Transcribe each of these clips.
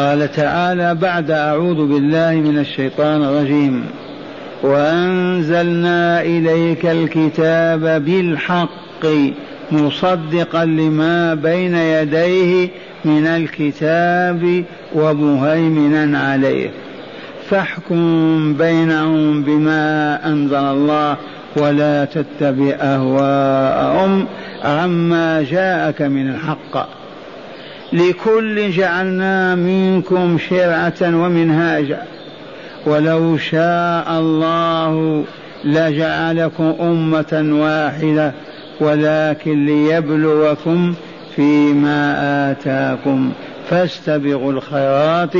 قال تعالى بعد أعوذ بالله من الشيطان الرجيم. وأنزلنا إليك الكتاب بالحق مصدقا لما بين يديه من الكتاب ومهيمنا عليه. فاحكم بينهم بما أنزل الله ولا تتبع أهواءهم عما جاءك من الحق. لكل جعلنا منكم شرعة ومنهاجا. ولو شاء الله لجعلكم أمة واحدة ولكن ليبلوكم فيما آتاكم. فاستبقوا الخيرات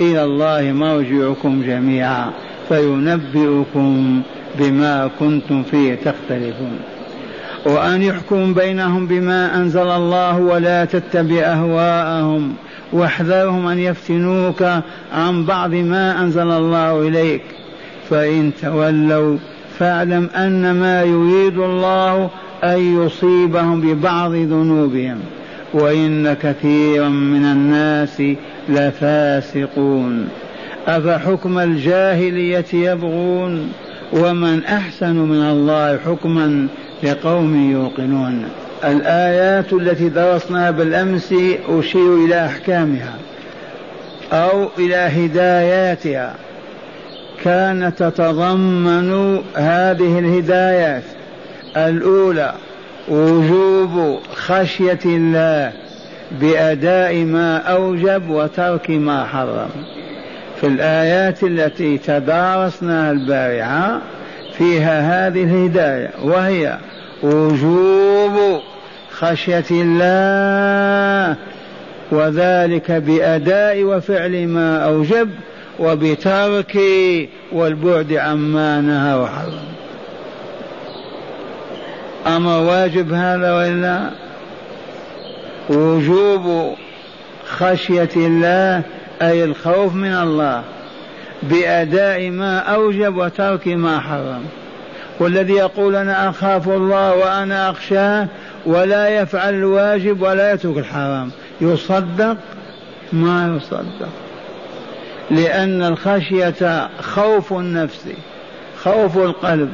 إلى الله مرجعكم جميعا. فينبئكم بما كنتم فيه تختلفون. وأن يحكم بينهم بما أنزل الله ولا تتبع أهواءهم واحذرهم أن يفتنوك عن بعض ما أنزل الله إليك. فإن تولوا فاعلم أن ما يريد الله أن يصيبهم ببعض ذنوبهم وإن كثيرا من الناس لفاسقون. أفحكم الجاهلية يبغون؟ ومن أحسن من الله حكما؟ لقوم يوقنون. الآيات التي درسناها بالأمس أشير إلى أحكامها أو إلى هداياتها. كانت تتضمن هذه الهدايات الأولى وجوب خشية الله بأداء ما أوجب وترك ما حرم. في الآيات التي تدارسناها البارحة فيها هذه الهداية وهي وجوب خشية الله وذلك بأداء وفعل ما أوجب وبترك والبعد عما نهى وحرم. أمر واجب هذا وإلا؟ وجوب خشية الله أي الخوف من الله بأداء ما أوجب وترك ما حرم. والذي يقول أنا أخاف الله وأنا أخشاه ولا يفعل الواجب ولا يترك الحرام. يصدق ما يصدق. لأن الخشية خوف النفس خوف القلب.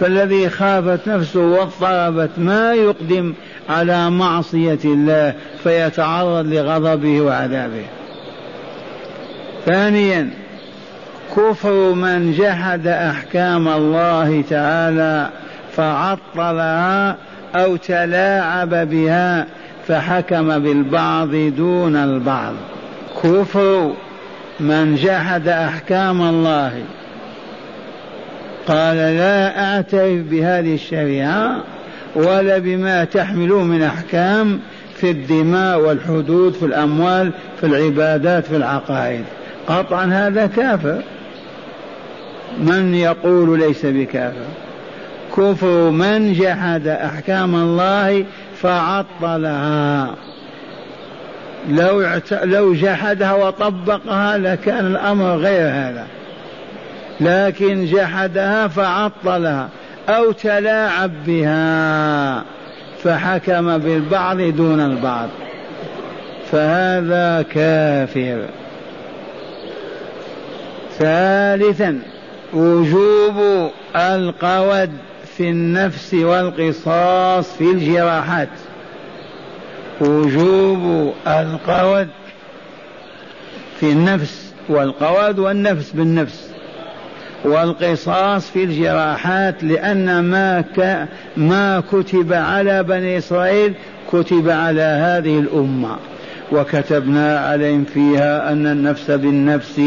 فالذي خافت نفسه واضطربت ما يقدم على معصية الله فيتعرض لغضبه وعذابه. ثانيا كفر من جحد أحكام الله تعالى فعطلها أو تلاعب بها فحكم بالبعض دون البعض. كفر من جحد أحكام الله. قال لا أعترف بهذه الشريعة ولا بما تحمله من أحكام في الدماء والحدود في الأموال في العبادات في العقائد. قطعا هذا كافر. من يقول ليس بكافر؟ كفر من جحد أحكام الله فعطلها. لو لو جحدها وطبقها لكان الأمر غير هذا. لكن جحدها فعطلها أو تلاعب بها فحكم بالبعض دون البعض. فهذا كافر. ثالثا وجوب القود في النفس والقصاص في الجراحات. وجوب القود في النفس والقود والنفس بالنفس. والقصاص في الجراحات لأن ما ك... ما كتب على بني إسرائيل كتب على هذه الأمة. وكتبنا عليهم فيها أن النفس بالنفس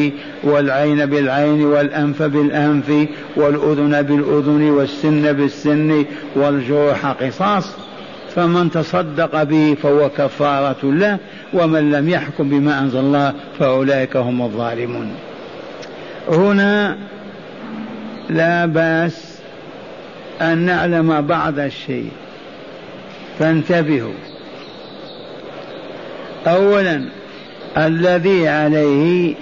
والعين بالعين والأنف بالأنف والأذن بالأذن والسن بالسن والجروح قصاص. فمن تصدق به فهو كفارة له ومن لم يحكم بما أنزل الله فأولئك هم الظالمون. هنا لا بأس أن نعلم بعض الشيء. فانتبهوا. أولا الذي عليه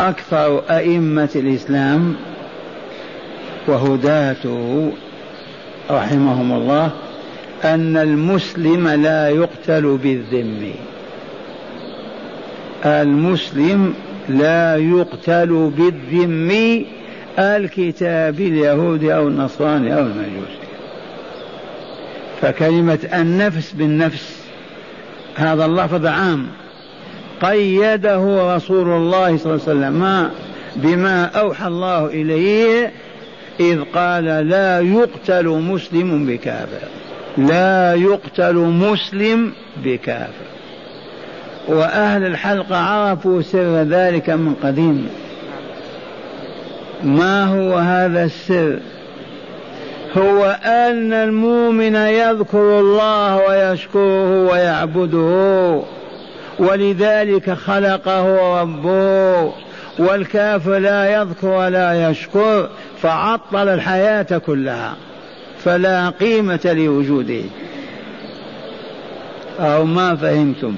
أكثر أئمة الإسلام وهداته رحمهم الله أن المسلم لا يقتل بالذم. المسلم لا يقتل بالذم الكتاب اليهودي أو النصراني أو المجوسي. فكلمة النفس بالنفس هذا اللفظ عام. قيده رسول الله صلى الله عليه وسلم بما أوحى الله إليه إذ قال لا يقتل مسلم بكافر. لا يقتل مسلم بكافر. وأهل الحلقة عرفوا سر ذلك من قديم. ما هو هذا السر؟ هو أن المؤمن يذكر الله ويشكره ويعبده ولذلك خلقه ربه والكافر لا يذكر ولا يشكر فعطل الحياة كلها فلا قيمة لوجوده. أو ما فهمتم؟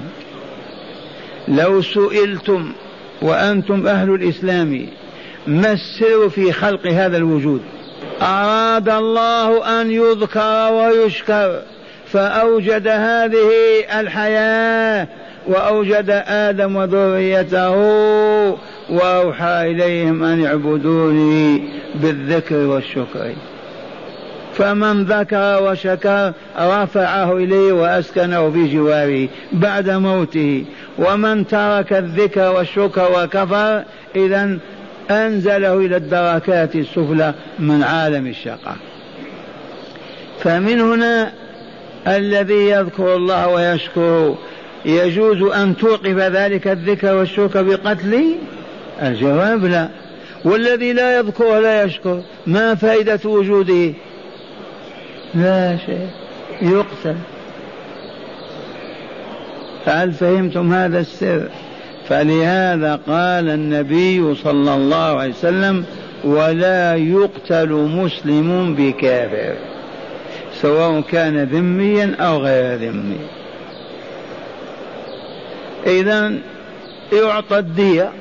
لو سئلتم وأنتم أهل الإسلام ما السر في خلق هذا الوجود؟ أراد الله أن يذكر ويشكر فأوجد هذه الحياة وأوجد آدم وذريته وأوحى إليهم أن يعبدوني بالذكر والشكر. فمن ذكر وشكر رفعه إليه وأسكنه في جواره بعد موته. ومن ترك الذكر والشكر وكفر إذا أنزله إلى الدركات السفلى من عالم الشقاء. فمن هنا الذي يذكر الله ويشكره يجوز أن توقف ذلك الذكر والشكر بقتله الجواب لا. والذي لا يذكر ولا يشكر ما فائدة وجوده؟ لا شيء. يقتل. فهل فهمتم هذا السر؟ فلهذا قال النبي صلى الله عليه وسلم ولا يقتل مسلم بكافر سواء كان ذميا أو غير ذمي. اذا يعطى الدية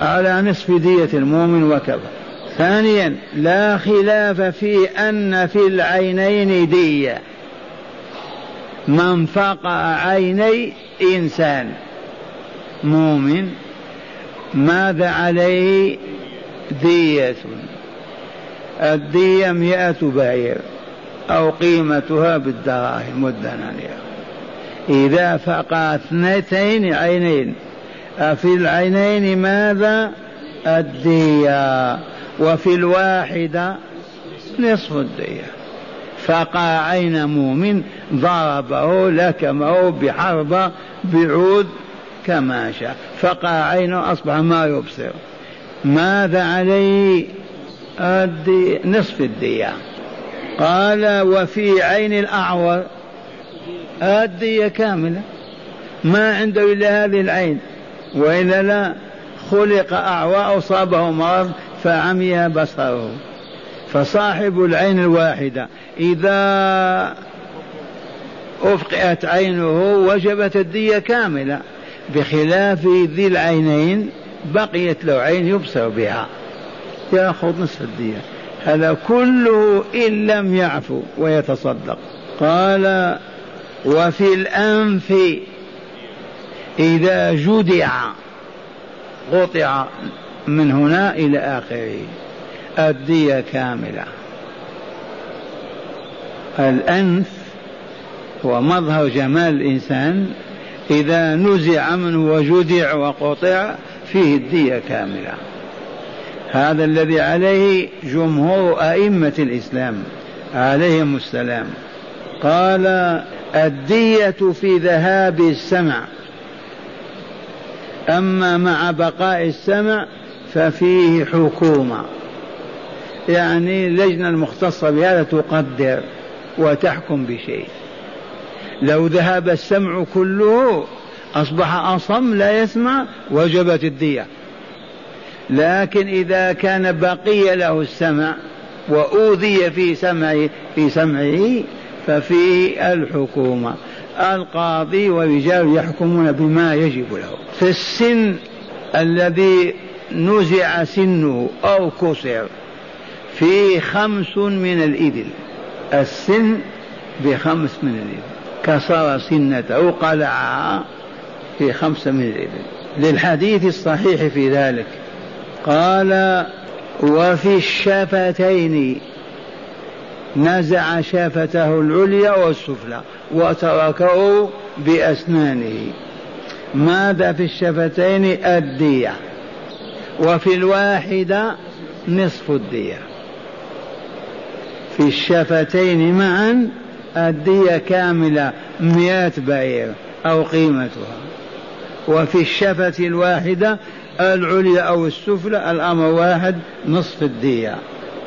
على نصف دية المؤمن وكفى. ثانيا لا خلاف في أن في العينين دية. من فقع عيني إنسان. مؤمن ماذا عليه؟ دية. الدية مئة بعير أو قيمتها بالدراهم والدنانير. إذا فقع اثنتين عينين. في العينين ماذا؟ الدية. وفي الواحدة نصف الدية. فقع عين مؤمن ضربه لكمه بحربة بعود كما شاء. فقع عينه أصبح ما يبصر. ماذا عليه الدي نصف الدية قال وفي عين الأعور. الدية كاملة. ما عنده إلا هذه العين. وإلا لا خلق أعوى أصابه مرض فعمي بصره. فصاحب العين الواحدة. إذا أفقئت عينه وجبت الدية كاملة. بخلاف ذي العينين بقيت له عين يبصر بها. ياخذ نصف الدية هذا كله إن لم يعفو ويتصدق. قال وفي الأنف إذا جدع قطع من هنا إلى آخره. الدية كاملة. الأنف هو مظهر جمال الإنسان إذا نزع منه وجدع وقطع فيه الدية كاملة. هذا الذي عليه جمهور أئمة الإسلام عليهم السلام. قال الدية في ذهاب السمع. أما مع بقاء السمع ففيه حكومة. يعني اللجنة المختصة بهذا تقدر وتحكم بشيء. لو ذهب السمع كله أصبح أصم لا يسمع وجبت الدية. لكن إذا كان بقي له السمع وأوذي في سمعه في سمعه ففيه الحكومة. القاضي والرجال يحكمون بما يجب له. في السن الذي نزع سنه أو كسر في خمس من الإبل. السن بخمس من الإبل. كسر سنته قلعها في خمسة من الإبل للحديث الصحيح في ذلك. قال وفي الشفتين نزع شفته العليا والسفلى وتركه بأسنانه. ماذا في الشفتين؟ الدية. وفي الواحدة نصف الدية. في الشفتين معا الدية كاملة مئة بعير أو قيمتها. وفي الشفة الواحدة العليا أو السفلى الأمر واحد نصف الدية.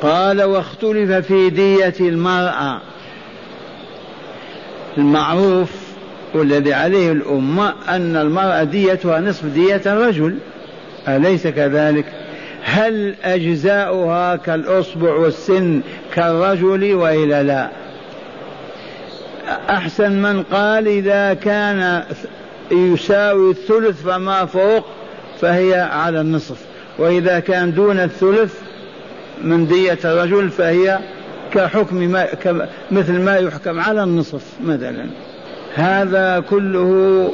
قال واختلف في دية المرأة. المعروف والذي عليه الأمة أن المرأة ديتها نصف دية الرجل. أليس كذلك؟ هل أجزاؤها كالأصبع والسن كالرجل وإلا لا؟ أحسن من قال إذا كان يساوي الثلث فما فوق فهي على النصف. وإذا كان دون الثلث من دية الرجل فهي كحكم ما مثل ما يحكم على النصف مثلا. هذا كله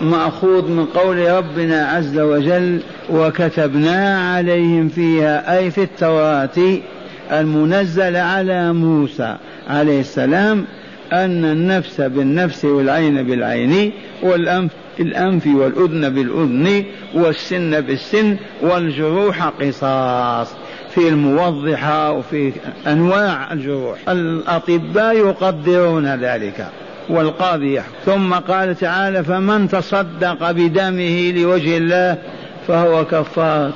مأخوذ من قول ربنا عز وجل وكتبنا عليهم فيها أي في التوراة المنزل على موسى عليه السلام أن النفس بالنفس والعين بالعين والأنف بالأنف والأذن بالأذن والسن بالسن والجروح قصاص في الموضحة وفي أنواع الجروح. الأطباء يقدرون ذلك والقاضي يحكم. ثم قال تعالى فمن تصدق بدمه لوجه الله فهو كفارة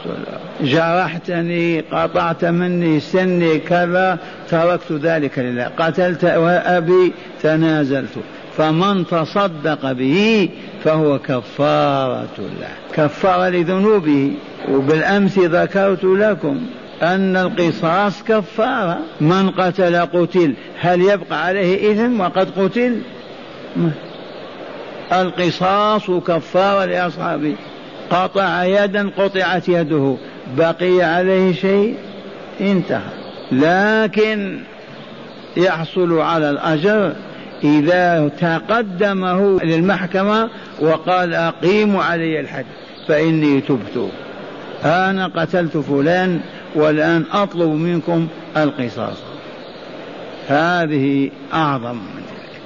جرحتني قطعت مني سني كذا تركت ذلك لله. قتلت وأبي تنازلت. فمن تصدق به فهو كفارة له. كفارة لذنوبه. وبالأمس ذكرت لكم أن القصاص كفارة. من قتل قتل. هل يبقى عليه إثم؟ وقد قتل. القصاص كفارة لأصحابه. قطع يدا قطعت يده. بقي عليه شيء انتهى. لكن يحصل على الأجر إذا تقدمه للمحكمة وقال أقيموا علي الحد فإني تبت. أنا قتلت فلان والآن أطلب منكم القصاص. هذه أعظم من ذلك.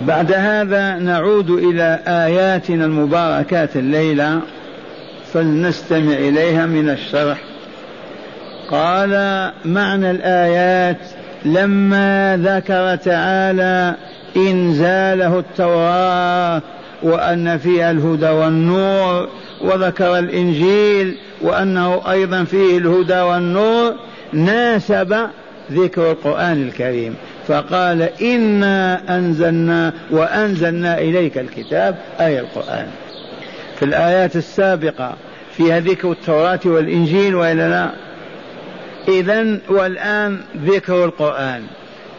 بعد هذا نعود إلى آياتنا المباركات الليلة. فلنستمع إليها من الشرح. قال معنى الآيات لما ذكر تعالى إنزاله التوراة وأن فيها الهدى والنور وذكر الإنجيل وأنه أيضا فيه الهدى والنور ناسب ذكر القرآن الكريم. فقال إنا أنزلنا وأنزلنا إليك الكتاب أي القرآن. في الآيات السابقة فيها ذكر التوراة والإنجيل وإلا لا. إذا والآن ذكر القرآن.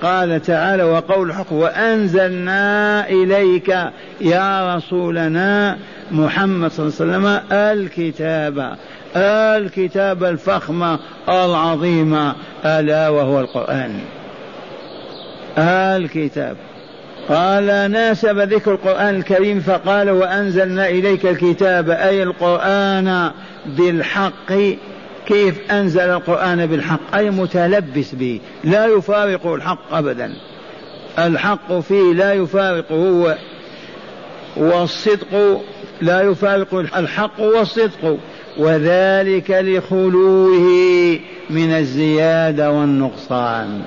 قال تعالى وقول الحق وأنزلنا إليك يا رسولنا محمد صلى الله عليه وسلم الكتاب الكتاب الفخم العظيم ألا وهو القرآن. الكتاب. قال ناسب ذكر القرآن الكريم فقال وأنزلنا إليك الكتاب أي القرآن بالحق. كيف أنزل القرآن بالحق؟ أي متلبس به. لا يفارق الحق أبدا. الحق فيه لا يفارقه والصدق لا يفارق الحق والصدق. وذلك لخلوه من الزيادة والنقصان.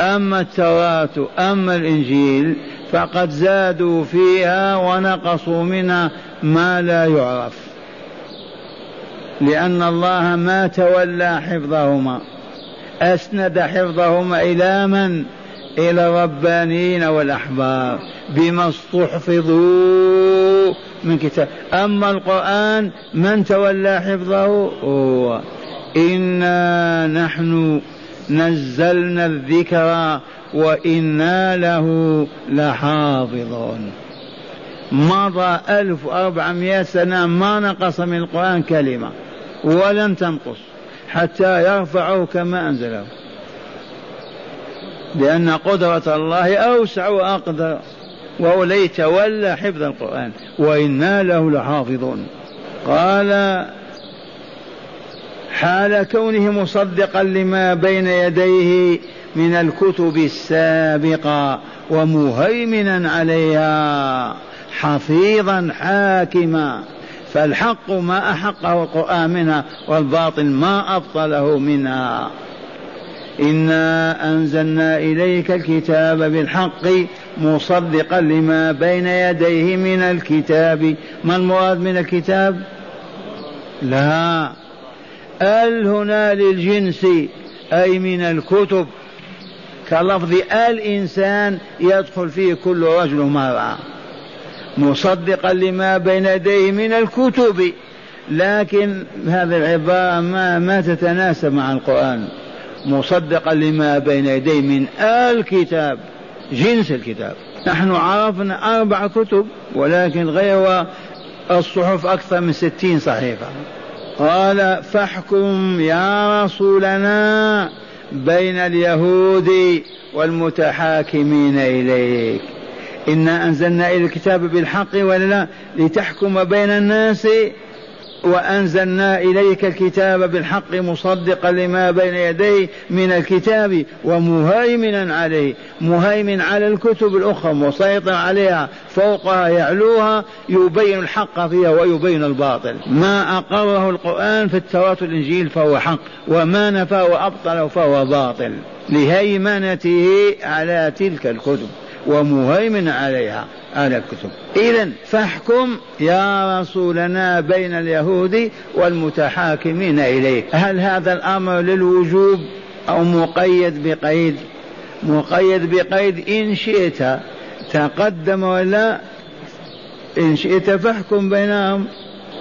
أما التوراة أما الإنجيل فقد زادوا فيها ونقصوا منها ما لا يعرف. لأن الله ما تولى حفظهما. أسند حفظهما إلى من؟ إلى الربانيين والأحبار بما استحفظوا من كتاب. أما القرآن من تولى حفظه؟ هو. إنا نحن نزلنا الذكر وإنا له لحافظون. مضى ألف وأربعمائة سنة ما نقص من القرآن كلمة ولن تنقص حتى يرفعه كما أنزله. لأن قدرة الله أوسع وأقدر. وهو ليتولى حفظ القرآن. وإنا له لحافظون. قال حال كونه مصدقا لما بين يديه من الكتب السابقة ومهيمنا عليها حفيظا حاكما. فالحق ما أحقه القرآن منها والباطل ما أبطله منها. إنا أنزلنا إليك الكتاب بالحق مصدقا لما بين يديه من الكتاب. ما المراد من الكتاب؟ لا. آل هنا للجنس أي من الكتب. كلفظ الإنسان يدخل فيه كل رجل ومرأة مصدقا لما بين يديه من الكتب. لكن هذه العبارة ما ما تتناسب مع القرآن. مصدقا لما بين يديه من الكتاب جنس الكتاب. نحن عرفنا أربع كتب ولكن غير الصحف أكثر من ستين صحيفة. قال فاحكم يا رسولنا بين اليهود والمتحاكمين إليك. إنا أنزلنا إلى الكتاب بالحق ولا لا؟ لتحكم بين الناس وأنزلنا إليك الكتاب بالحق مصدقا لما بين يديه من الكتاب ومهيمنا عليه مهيمن على الكتب الأخرى مسيطر عليها فوقها يعلوها يبين الحق فيها ويبين الباطل. ما أقره القرآن في التوراة والإنجيل فهو حق وما نفاه وأبطله فهو باطل. لهيمنته على تلك الكتب ومهيمن عليها. على الكتب. إذا فاحكم يا رسولنا بين اليهود والمتحاكمين إليك. هل هذا الأمر للوجوب أو مقيد بقيد؟ مقيد بقيد إن شئت تقدم ولا إن شئت فاحكم بينهم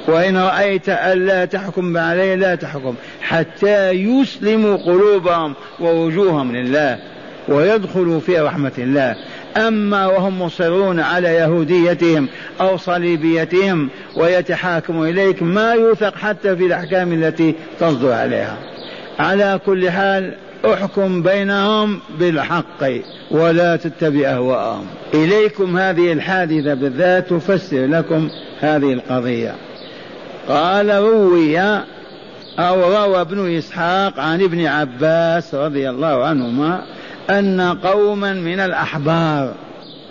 وإن رأيت ألا تحكم عليه لا تحكم حتى يسلموا قلوبهم ووجوههم لله ويدخلوا في رحمة الله. أما وهم مصرون على يهوديتهم أو صليبيتهم ويتحاكموا إليك ما يوثق حتى في الأحكام التي تصدر عليها. على كل حال أحكم بينهم بالحق ولا تتبع أهواءهم. إليكم هذه الحادثة بالذات تفسر لكم هذه القضية. قال روي أو روى ابن إسحاق عن ابن عباس رضي الله عنهما أن قوما من الأحبار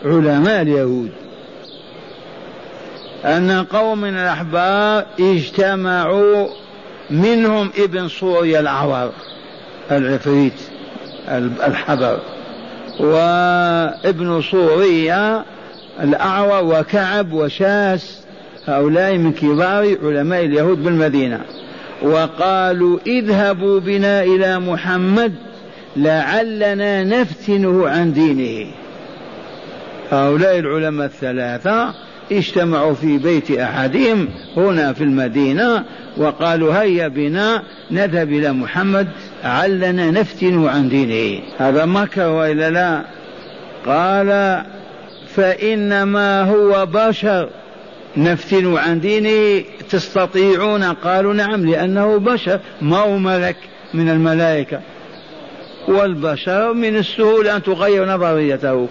علماء اليهود. أن قوم من الأحبار اجتمعوا منهم ابن صوريا الأعور العفريت الحبر. وابن صوريا الأعور وكعب وشاس هؤلاء من كبار علماء اليهود بالمدينة. وقالوا اذهبوا بنا إلى محمد لعلنا نفتنه عن دينه. هؤلاء العلماء الثلاثة اجتمعوا في بيت أحدهم هنا في المدينة وقالوا هيا بنا نذهب إلى محمد علنا نفتنه عن دينه. هذا مكر وإلا لا؟ قال فإنما هو بشر. نفتن عن دينه؟ تستطيعون؟ قالوا نعم لأنه بشر. ما هو ملك من الملائكة؟ والبشر من السهول أن تغير نظريته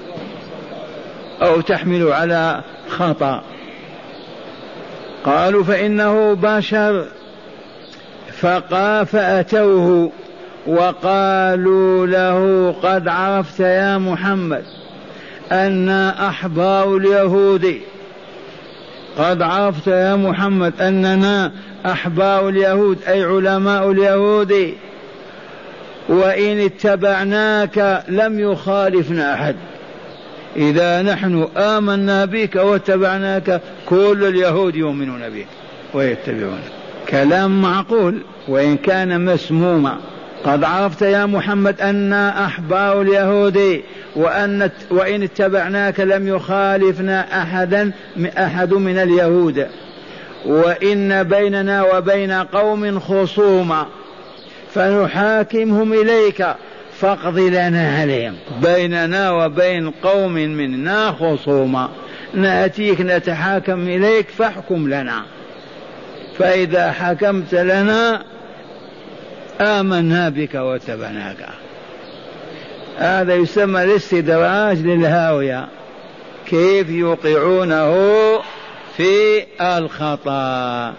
أو تحمل على خطأ. قالوا فإنه بشر. فقا فأتوه وقالوا له قد عرفت يا محمد أنا أحبار اليهود قد عرفت يا محمد أننا أحبار اليهود أي علماء اليهود. وإن اتبعناك لم يخالفنا أحد. إذا نحن آمنا بك واتبعناك كل اليهود يؤمنون بك ويتبعونك كلام معقول وإن كان مسموما. قد عرفت يا محمد أنا أحبار اليهود وأن وإن اتبعناك لم يخالفنا أحدا أحد من اليهود. وإن بيننا وبين قوم خصوما. فنحاكمهم إليك فاقض لنا عليهم. بيننا وبين قوم منا خصومة. نأتيك نتحاكم إليك فاحكم لنا. فإذا حكمت لنا آمنا بك واتبعناك. هذا يسمى الاستدراج للهاوية. كيف يوقعونه في الخطأ.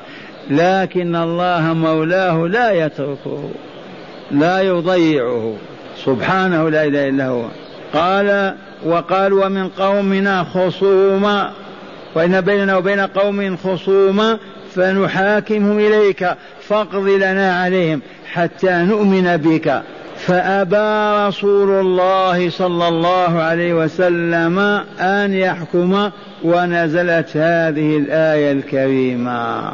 لكن الله مولاه لا يتركه لا يضيعه. سبحانه لا إله إلا هو. قال وقال ومن قومنا خصوما وإن بيننا وبين قوم خصوما فنحاكمهم إليك فاقض لنا عليهم حتى نؤمن بك. فأبى رسول الله صلى الله عليه وسلم أن يحكم ونزلت هذه الآية الكريمة.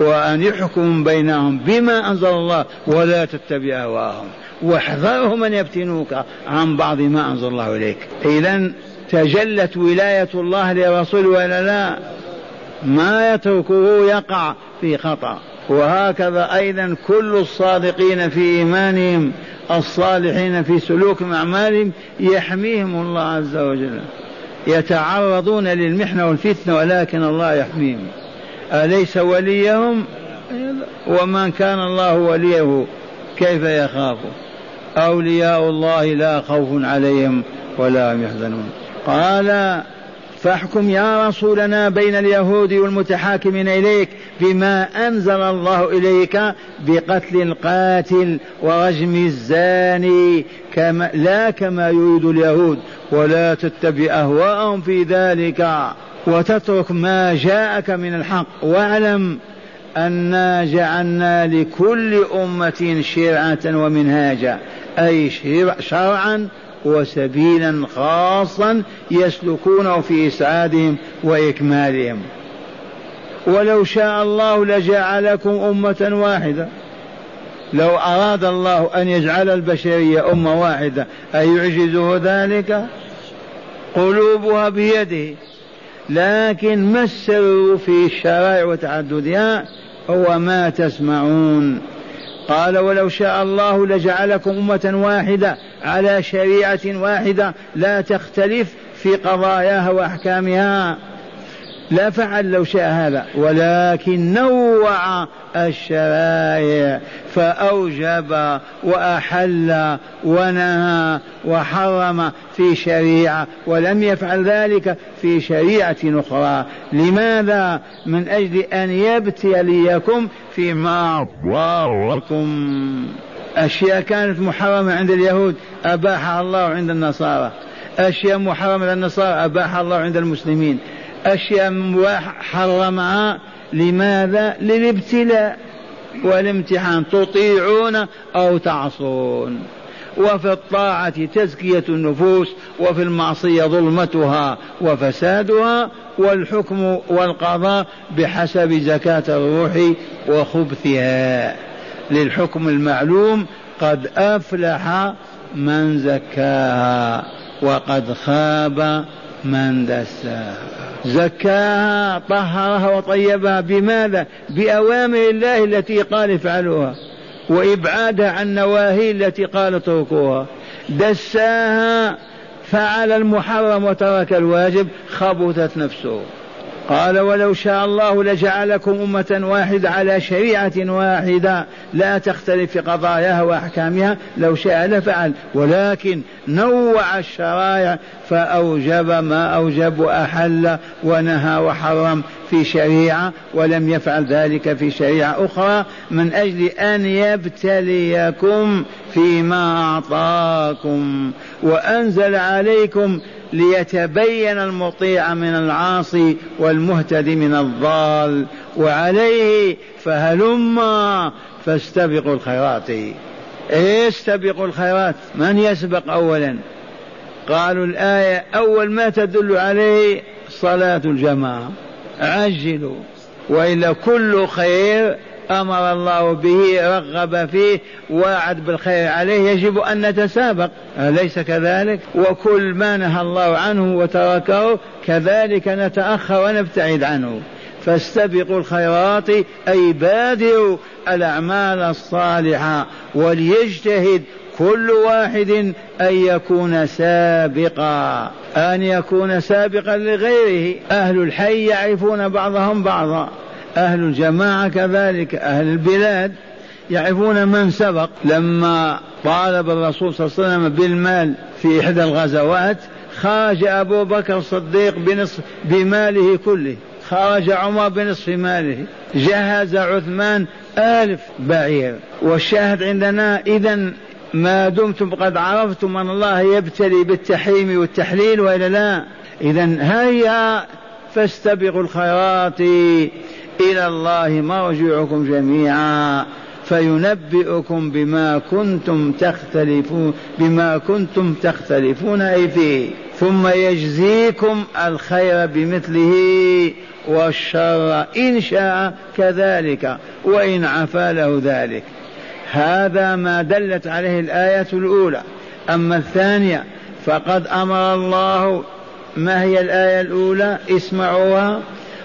وأن يحكم بينهم بما أنزل الله ولا تتبع أهواءهم واحذرهم أن يفتنوك عن بعض ما أنزل الله إليك. إذا تجلت ولاية الله لرسول ولا لا؟ ما يتركه يقع في خطأ. وهكذا أيضا كل الصادقين في إيمانهم الصالحين في سلوك أعمالهم يحميهم الله عز وجل. يتعرضون للمحنة والفتنة ولكن الله يحميهم. أليس وليهم؟ ومن كان الله وليه كيف يخاف؟ أولياء الله لا خوف عليهم ولا هم يحزنون. قال فاحكم يا رسولنا بين اليهود والمتحاكمين إليك بما أنزل الله إليك بقتل القاتل ورجم الزاني كما لا كما يريد اليهود ولا تتبع أهواءهم في ذلك. وتترك ما جاءك من الحق. واعلم أنا جعلنا لكل أمة شرعة ومنهاجا أي شرعا وسبيلا خاصا يسلكونه في إسعادهم وإكمالهم. ولو شاء الله لجعلكم أمة واحدة. لو أراد الله أن يجعل البشرية أمة واحدة أيعجزه ذلك؟ قلوبها بيده. لكن ما السر في الشرائع وتعددها؟ هو ما تسمعون. قال ولو شاء الله لجعلكم أمة واحدة على شريعة واحدة لا تختلف في قضاياها وأحكامها. لا فعل لو شاء هذا ولكن نوع الشرائع فأوجب وأحل ونهى وحرم في شريعة ولم يفعل ذلك في شريعة أخرى. لماذا؟ من أجل أن يبتليكم فيما ضركم أشياء كانت محرمة عند اليهود أباحها الله عند النصارى. أشياء محرمة عند النصارى أباحها الله عند المسلمين. أشياء حرمها لماذا؟ للابتلاء. والامتحان تطيعون أو تعصون. وفي الطاعة تزكية النفوس وفي المعصية ظلمتها وفسادها والحكم والقضاء بحسب زكاة الروح وخبثها. للحكم المعلوم قد أفلح من زكاها وقد خاب من دساها زكاها طهرها وطيبها بماذا؟ بأوامر الله التي قال افعلوها وإبعادها عن نواهي التي قال اتركوها. دساها فعل المحرم وترك الواجب خبثت نفسه. قال ولو شاء الله لجعلكم أمة واحدة على شريعة واحدة. لا تختلف في قضاياها وأحكامها. لو شاء لفعل. ولكن نوع الشرائع فأوجب ما أوجب وأحل ونهى وحرم في شريعة ولم يفعل ذلك في شريعة أخرى من أجل أن يبتليكم فيما أعطاكم. وأنزل عليكم ليتبين المطيع من العاصي والمهتدي من الضال. وعليه فهلما فاستبقوا الخيرات. استبقوا الخيرات؟ من يسبق اولا؟ قالوا الآية أول ما تدل عليه صلاة الجماعة. عجلوا. وإلا كل خير أمر الله به رغب فيه وعد بالخير عليه. يجب أن نتسابق. أليس كذلك؟ وكل ما نهى الله عنه وتركه كذلك نتأخر ونبتعد عنه. فاستبقوا الخيرات أي بادروا الأعمال الصالحة. وليجتهد كل واحد أن يكون سابقا. أن يكون سابقا لغيره. أهل الحي يعرفون بعضهم بعضا. أهل الجماعة كذلك أهل البلاد يعرفون من سبق. لما طالب الرسول صلى الله عليه وسلم بالمال في إحدى الغزوات خرج أبو بكر الصديق بنصف بماله كله. خرج عمر بنصف ماله. جهز عثمان ألف بعير. والشاهد عندنا إذا ما دمتم قد عرفتم أن الله يبتلي بالتحريم والتحليل وإلا لا. إذا هيا فاستبقوا الخيرات. إلى الله مرجعكم جميعا فينبئكم بما كنتم تختلفون بما كنتم تختلفون أي فيه ثم يجزيكم الخير بمثله والشر إن شاء كذلك وإن عفا له ذلك. هذا ما دلت عليه الآية الأولى. أما الثانية فقد أمر الله ما هي الآية الأولى؟ اسمعوها.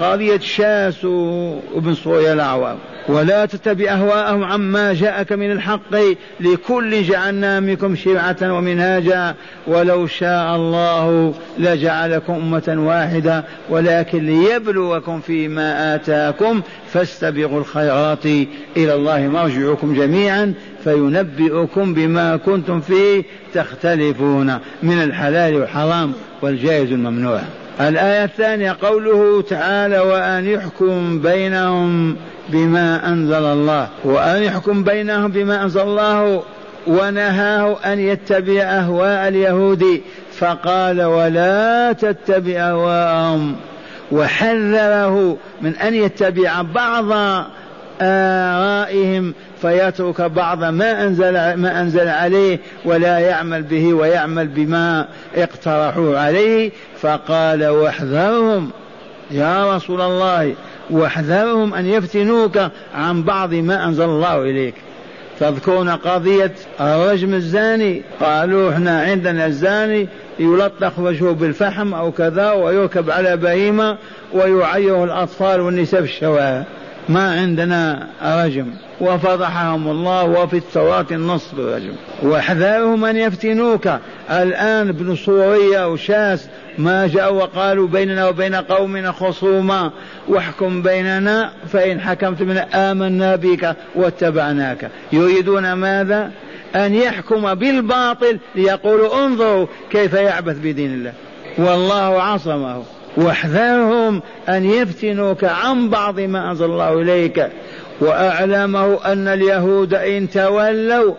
قضية شاس وابن صويا الأعوام. ولا تتبع أهواءهم عما جاءك من الحق لكل جعلنا منكم شرعة ومنهاجا. ولو شاء الله لجعلكم أمة واحدة ولكن ليبلوكم فيما آتاكم فاستبقوا الخيرات إلى الله مرجعكم جميعا فينبئكم بما كنتم فيه تختلفون من الحلال والحرام والجائز الممنوع. الآية الثانية قوله تعالى وأن يحكم بينهم بما أنزل الله وأن يحكم بينهم بما أنزل الله ونهاه أن يتبع أهواء اليهود فقال ولا تتبع أهواءهم وحذره من أن يتبع بعض آرائهم فيترك بعض ما أنزل ما أنزل عليه ولا يعمل به ويعمل بما اقترحوه عليه. فقال واحذرهم يا رسول الله واحذرهم أن يفتنوك عن بعض ما أنزل الله إليك. تذكرون قضية الرجم الزاني؟ قالوا إحنا عندنا الزاني يلطخ وجهه بالفحم أو كذا ويركب على بهيمة ويعير الأطفال والنساء في الشوارع. ما عندنا رجم. وفضحهم الله وفي التوراة النص بالرجم واحذرهم أن يفتنوك. الآن ابن صورية وشاس ما جاءوا وقالوا بيننا وبين قومنا خصوما واحكم بيننا فإن حكمت من آمنا بك واتبعناك. يريدون ماذا؟ أن يحكم بالباطل. ليقولوا انظروا كيف يعبث بدين الله. والله عصمه. واحذرهم أن يفتنوك عن بعض ما أنزل الله إليك. وأعلمه أن اليهود إن تولوا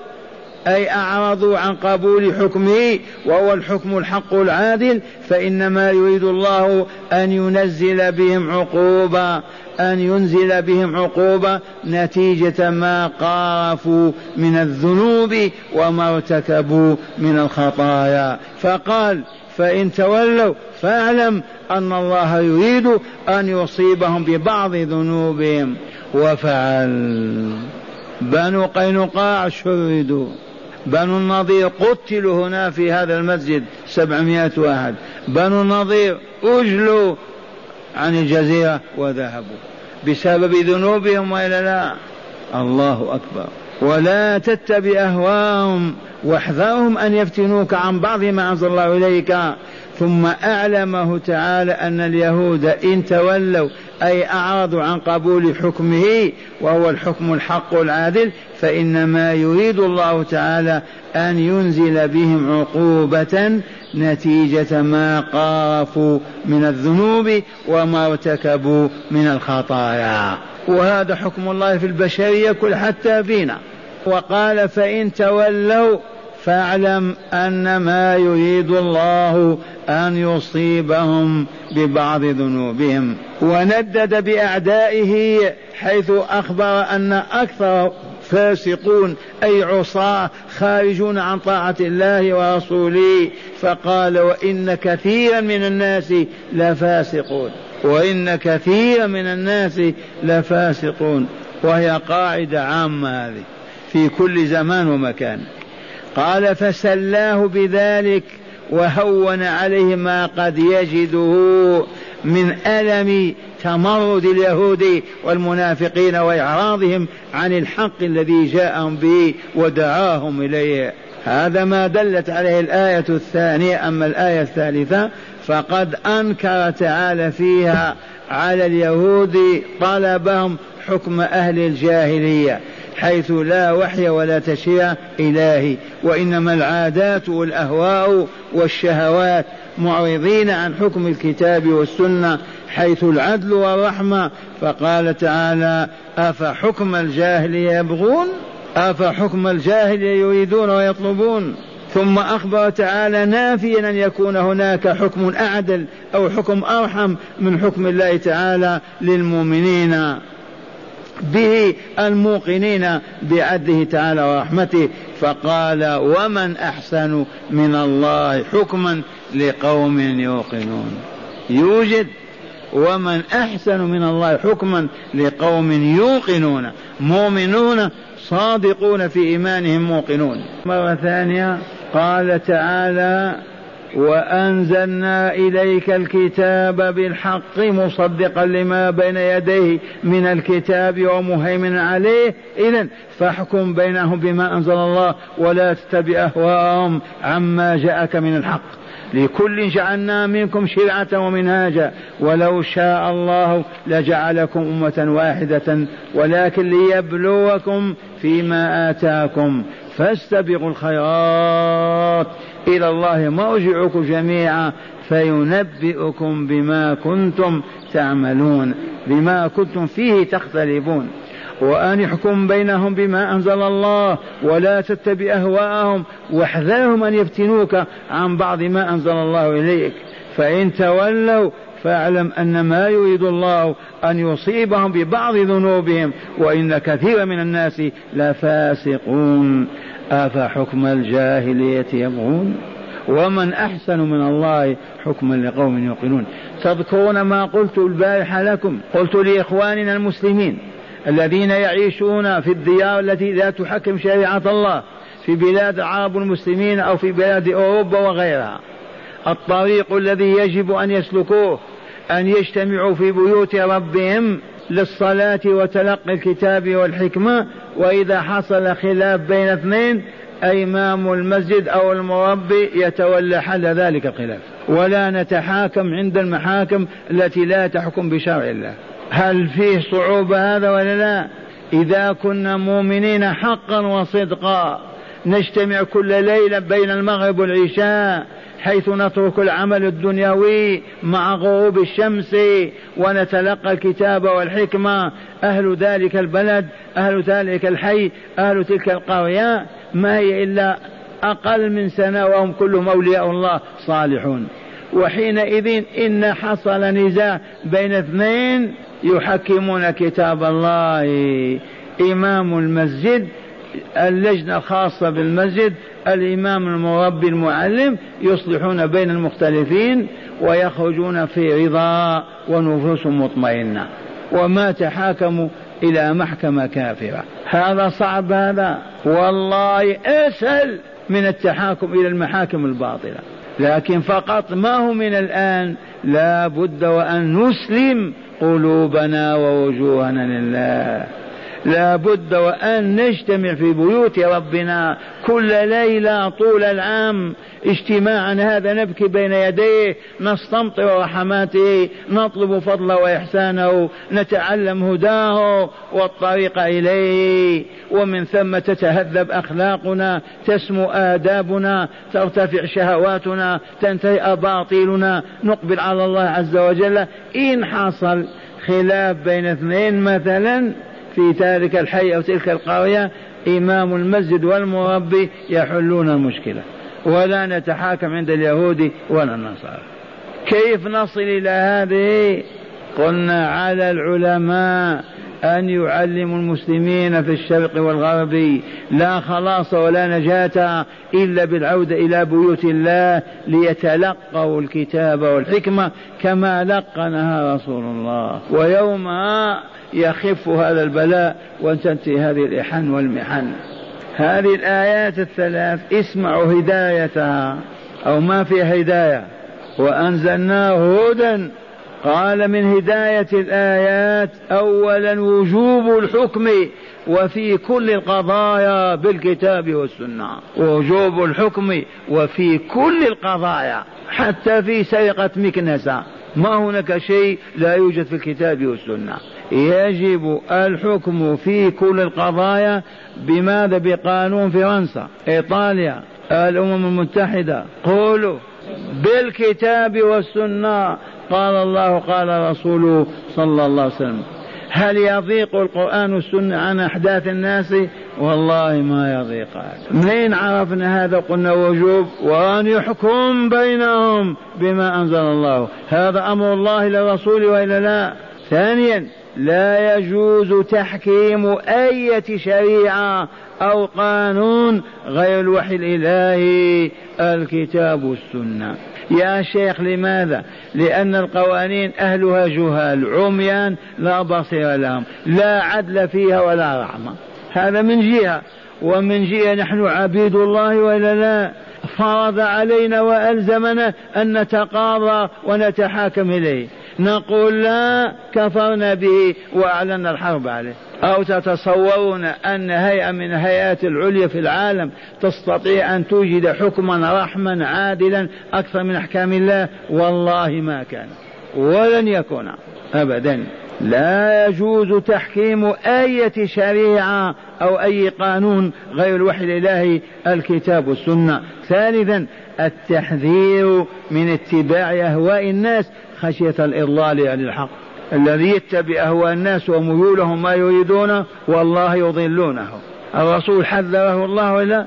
أي أعرضوا عن قبول حكمه وهو الحكم الحق العادل فإنما يريد الله أن ينزل بهم عقوبة أن ينزل بهم عقوبة نتيجة ما قارفوا من الذنوب وما ارتكبوا من الخطايا. فقال فإن تولوا فاعلم أن الله يريد أن يصيبهم ببعض ذنوبهم. وفعل. بنو قينقاع شردوا. بنو النضير قتلوا هنا في هذا المسجد سبعمائة واحد. بنو النضير أجلوا عن الجزيرة وذهبوا. بسبب ذنوبهم وإلا لا. الله أكبر. ولا تتبع أهواهم واحذرهم أن يفتنوك عن بعض ما أنزل الله إليك. ثم أعلمه تعالى أن اليهود إن تولوا أي أعرضوا عن قبول حكمه وهو الحكم الحق العادل فإنما يريد الله تعالى أن ينزل بهم عقوبة نتيجة ما قارفوا من الذنوب وما ارتكبوا من الخطايا. وهذا حكم الله في البشرية كل حتى فينا. وقال فإن تولوا فاعلم أن ما يريد الله أن يصيبهم ببعض ذنوبهم. وندد بأعدائه حيث أخبر أن أكثر فاسقون أي عصاة خارجون عن طاعة الله ورسوله. فقال وإن كثيرا من الناس لفاسقون. وإن كثيرا من الناس لفاسقون. وهي قاعدة عامة هذه في كل زمان ومكان. قال فسلاه بذلك وهون عليه ما قد يجده من ألم تمرد اليهود والمنافقين وإعراضهم عن الحق الذي جاءهم به ودعاهم إليه. هذا ما دلت عليه الآية الثانية أما الآية الثالثة فقد أنكر تعالى فيها على اليهود طلبهم حكم أهل الجاهلية. حيث لا وحي ولا تشريع إلهي وإنما العادات والأهواء والشهوات معرضين عن حكم الكتاب والسنة حيث العدل والرحمة. فقال تعالى أفحكم الجاهلية يبغون؟ أفحكم الجاهلية يريدون ويطلبون؟ ثم أخبر تعالى نافيا أن يكون هناك حكم أعدل أو حكم أرحم من حكم الله تعالى للمؤمنين. به الموقنين بعدله تعالى ورحمته فقال ومن أحسن من الله حكما لقوم يوقنون؟ يوجد ومن أحسن من الله حكما لقوم يوقنون؟ مؤمنون صادقون في إيمانهم موقنون. مرة ثانية قال تعالى وأنزلنا إليك الكتاب بالحق مصدقا لما بين يديه من الكتاب ومهيمنا عليه. إذا فاحكم بينهم بما أنزل الله ولا تتبع أهواءهم عما جاءك من الحق. لكل جعلنا منكم شرعة ومنهاجا ولو شاء الله لجعلكم أمة واحدة ولكن ليبلوكم فيما آتاكم. فاستبقوا الخيرات. إلى الله مرجعكم جميعا فينبئكم بما كنتم تعملون بما كنتم فيه تختلفون. وأن يحكم بينهم بما أنزل الله ولا تتبع أهواءهم واحذرهم أن يفتنوك عن بعض ما أنزل الله إليك. فإن تولوا فاعلم أن ما يريد الله أن يصيبهم ببعض ذنوبهم وإن كثيرا من الناس لفاسقون. أفحكم الجاهلية يبغون؟ ومن أحسن من الله حكما لقوم يوقنون. تذكرون ما قلت البارحة لكم؟ قلت لإخواننا المسلمين الذين يعيشون في الديار التي لا تحكم شريعة الله في بلاد العرب المسلمين أو في بلاد أوروبا وغيرها. الطريق الذي يجب أن يسلكوه أن يجتمعوا في بيوت ربهم للصلاة وتلقي الكتاب والحكمة وإذا حصل خلاف بين اثنين إمام المسجد أو المربي يتولى حل ذلك الخلاف. ولا نتحاكم عند المحاكم التي لا تحكم بشرع الله. هل فيه صعوبة هذا ولا لا؟ إذا كنا مؤمنين حقا وصدقا نجتمع كل ليلة بين المغرب والعشاء حيث نترك العمل الدنيوي مع غروب الشمس ونتلقى الكتاب والحكمة. أهل ذلك البلد أهل ذلك الحي أهل تلك القرية ما هي إلا أقل من سنة وهم كلهم أولياء الله صالحون. وحينئذ إن حصل نزاع بين اثنين يحكمون كتاب الله. إمام المسجد اللجنة الخاصة بالمسجد الإمام المربي المعلم يصلحون بين المختلفين ويخرجون في رضا ونفوس مطمئنة. وما تحاكموا إلى محكمة كافرة. هذا صعب هذا. والله أسهل من التحاكم إلى المحاكم الباطلة. لكن فقط ما هو من الآن لا بد وأن نسلم قلوبنا ووجوهنا لله. لا بد وأن نجتمع في بيوت ربنا كل ليلة طول العام. اجتماعا هذا نبكي بين يديه نستمطر رحماته نطلب فضله وإحسانه نتعلم هداه والطريق إليه. ومن ثم تتهذب أخلاقنا تسمو آدابنا ترتفع شهواتنا تنتهي أباطيلنا. نقبل على الله عز وجل. إن حصل خلاف بين اثنين مثلا في ذلك الحي أو تلك القرية إمام المسجد والمربي يحلون المشكلة. ولا نتحاكم عند اليهود ولا النصارى. كيف نصل إلى هذه؟ قلنا على العلماء. أن يعلموا المسلمين في الشرق والغرب لا خلاص ولا نجاة إلا بالعودة إلى بيوت الله ليتلقوا الكتاب والحكمة كما لقنها رسول الله. ويومها يخف هذا البلاء وتنتهي هذه الإحن والمحن. هذه الآيات الثلاث اسمعوا هدايتها. أو ما فيها هداية. وأنزلناه هدى قال من هداية الآيات أولا وجوب الحكم وفي كل القضايا بالكتاب والسنة. وجوب الحكم وفي كل القضايا حتى في سرقة مكنسة. ما هناك شيء لا يوجد في الكتاب والسنة. يجب الحكم في كل القضايا. بماذا؟ بقانون فرنسا إيطاليا الأمم المتحدة. قولوا بالكتاب والسنة. قال الله قال رسوله صلى الله عليه وسلم هل يضيق القرآن والسنة عن أحداث الناس؟ والله ما يضيق. منين عرفنا هذا؟ قلنا وجوب وأن يحكم بينهم بما أنزل الله. هذا أمر الله للرسول وإلا لا. ثانيا لا يجوز تحكيم أية شريعة أو قانون غير الوحي الإلهي الكتاب والسنة. يا شيخ لماذا؟ لأن القوانين أهلها جهال عميان لا بصير لهم لا عدل فيها ولا رحمة. هذا من جهة ومن جهة نحن عبيد الله وإلا لا؟ فرض علينا وألزمنا أن نتقاضى ونتحاكم إليه. نقول لا كفرنا به وأعلنا الحرب عليه. أو تتصورون أن هيئة من الهيئات العليا في العالم تستطيع أن توجد حكما رحما عادلا أكثر من أحكام الله؟ والله ما كان. ولن يكون أبدا. لا يجوز تحكيم أية شريعة أو أي قانون غير الوحي الإلهي الكتاب والسنة. ثالثا التحذير من اتباع أهواء الناس خشية الإضلال عن الحق. الذي يتبع أهواء الناس وميولهم ما يريدون والله يضلونه. الرسول حذره الله ولا؟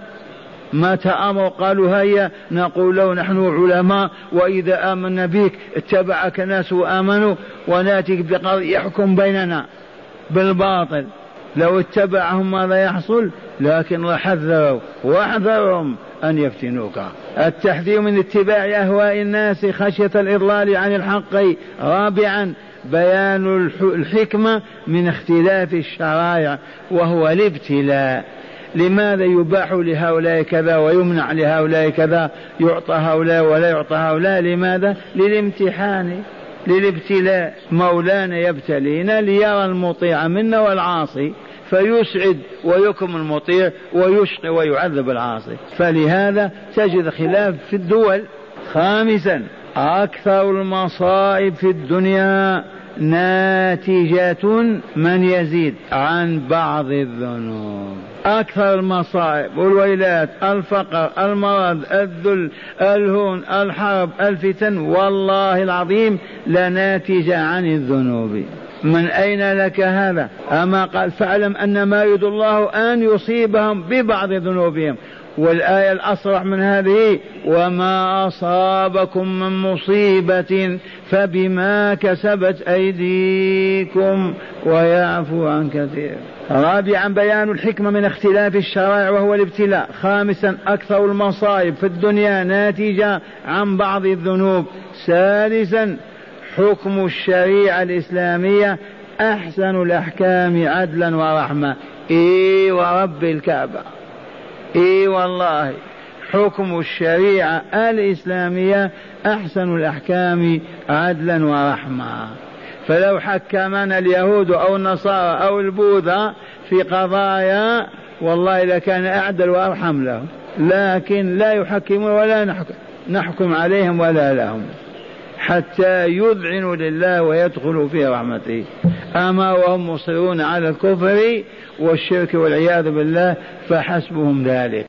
ما تأمر قالوا هيا نقول له نحن علماء وإذا آمنا بك اتبعك ناس وآمنوا ونأتيك بقضاء يحكم بيننا بالباطل. لو اتبعهم ماذا يحصل؟ لكن الله حذروا واحذرهم أن يفتنوك. التحذير من اتباع أهواء الناس خشية الإضلال عن الحق. رابعا بيان الحكمة من اختلاف الشرائع وهو الابتلاء. لماذا يباح لهؤلاء كذا ويمنع لهؤلاء كذا؟ يعطى هؤلاء ولا يعطى هؤلاء. لماذا؟ للامتحان للابتلاء. مولانا يبتلينا ليرى المطيع منا والعاصي فيسعد ويكرم المطيع ويشقي ويعذب العاصي. فلهذا تجد خلاف في الدول. خامسا أكثر المصائب في الدنيا ناتجة من يزيد عن بعض الذنوب. أكثر المصائب والويلات الفقر المرض الذل الهون الحرب الفتن والله العظيم لناتجة عن الذنوب. من أين لك هذا؟ أما قال فاعلم أن ما يريد الله أن يصيبهم ببعض ذنوبهم. والآية الأصرح من هذه وما أصابكم من مصيبة فبما كسبت أيديكم ويعفو عن كثير. رابعا بيان الحكمة من اختلاف الشرائع وهو الابتلاء. خامسا أكثر المصائب في الدنيا ناتجة عن بعض الذنوب. سادسا حكم الشريعة الإسلامية أحسن الأحكام عدلا ورحمة. إي ورب الكعبة. إي والله. حكم الشريعة الإسلامية أحسن الأحكام عدلا ورحمة. فلو حكمنا اليهود أو النصارى أو البوذا في قضايا والله لكان أعدل وأرحم لهم. لكن لا يحكمون ولا نحكم, نحكم عليهم ولا لهم. حتى يذعنوا لله ويدخلوا في رحمته. أما وهم مصرون على الكفر والشرك والعياذ بالله فحسبهم ذلك.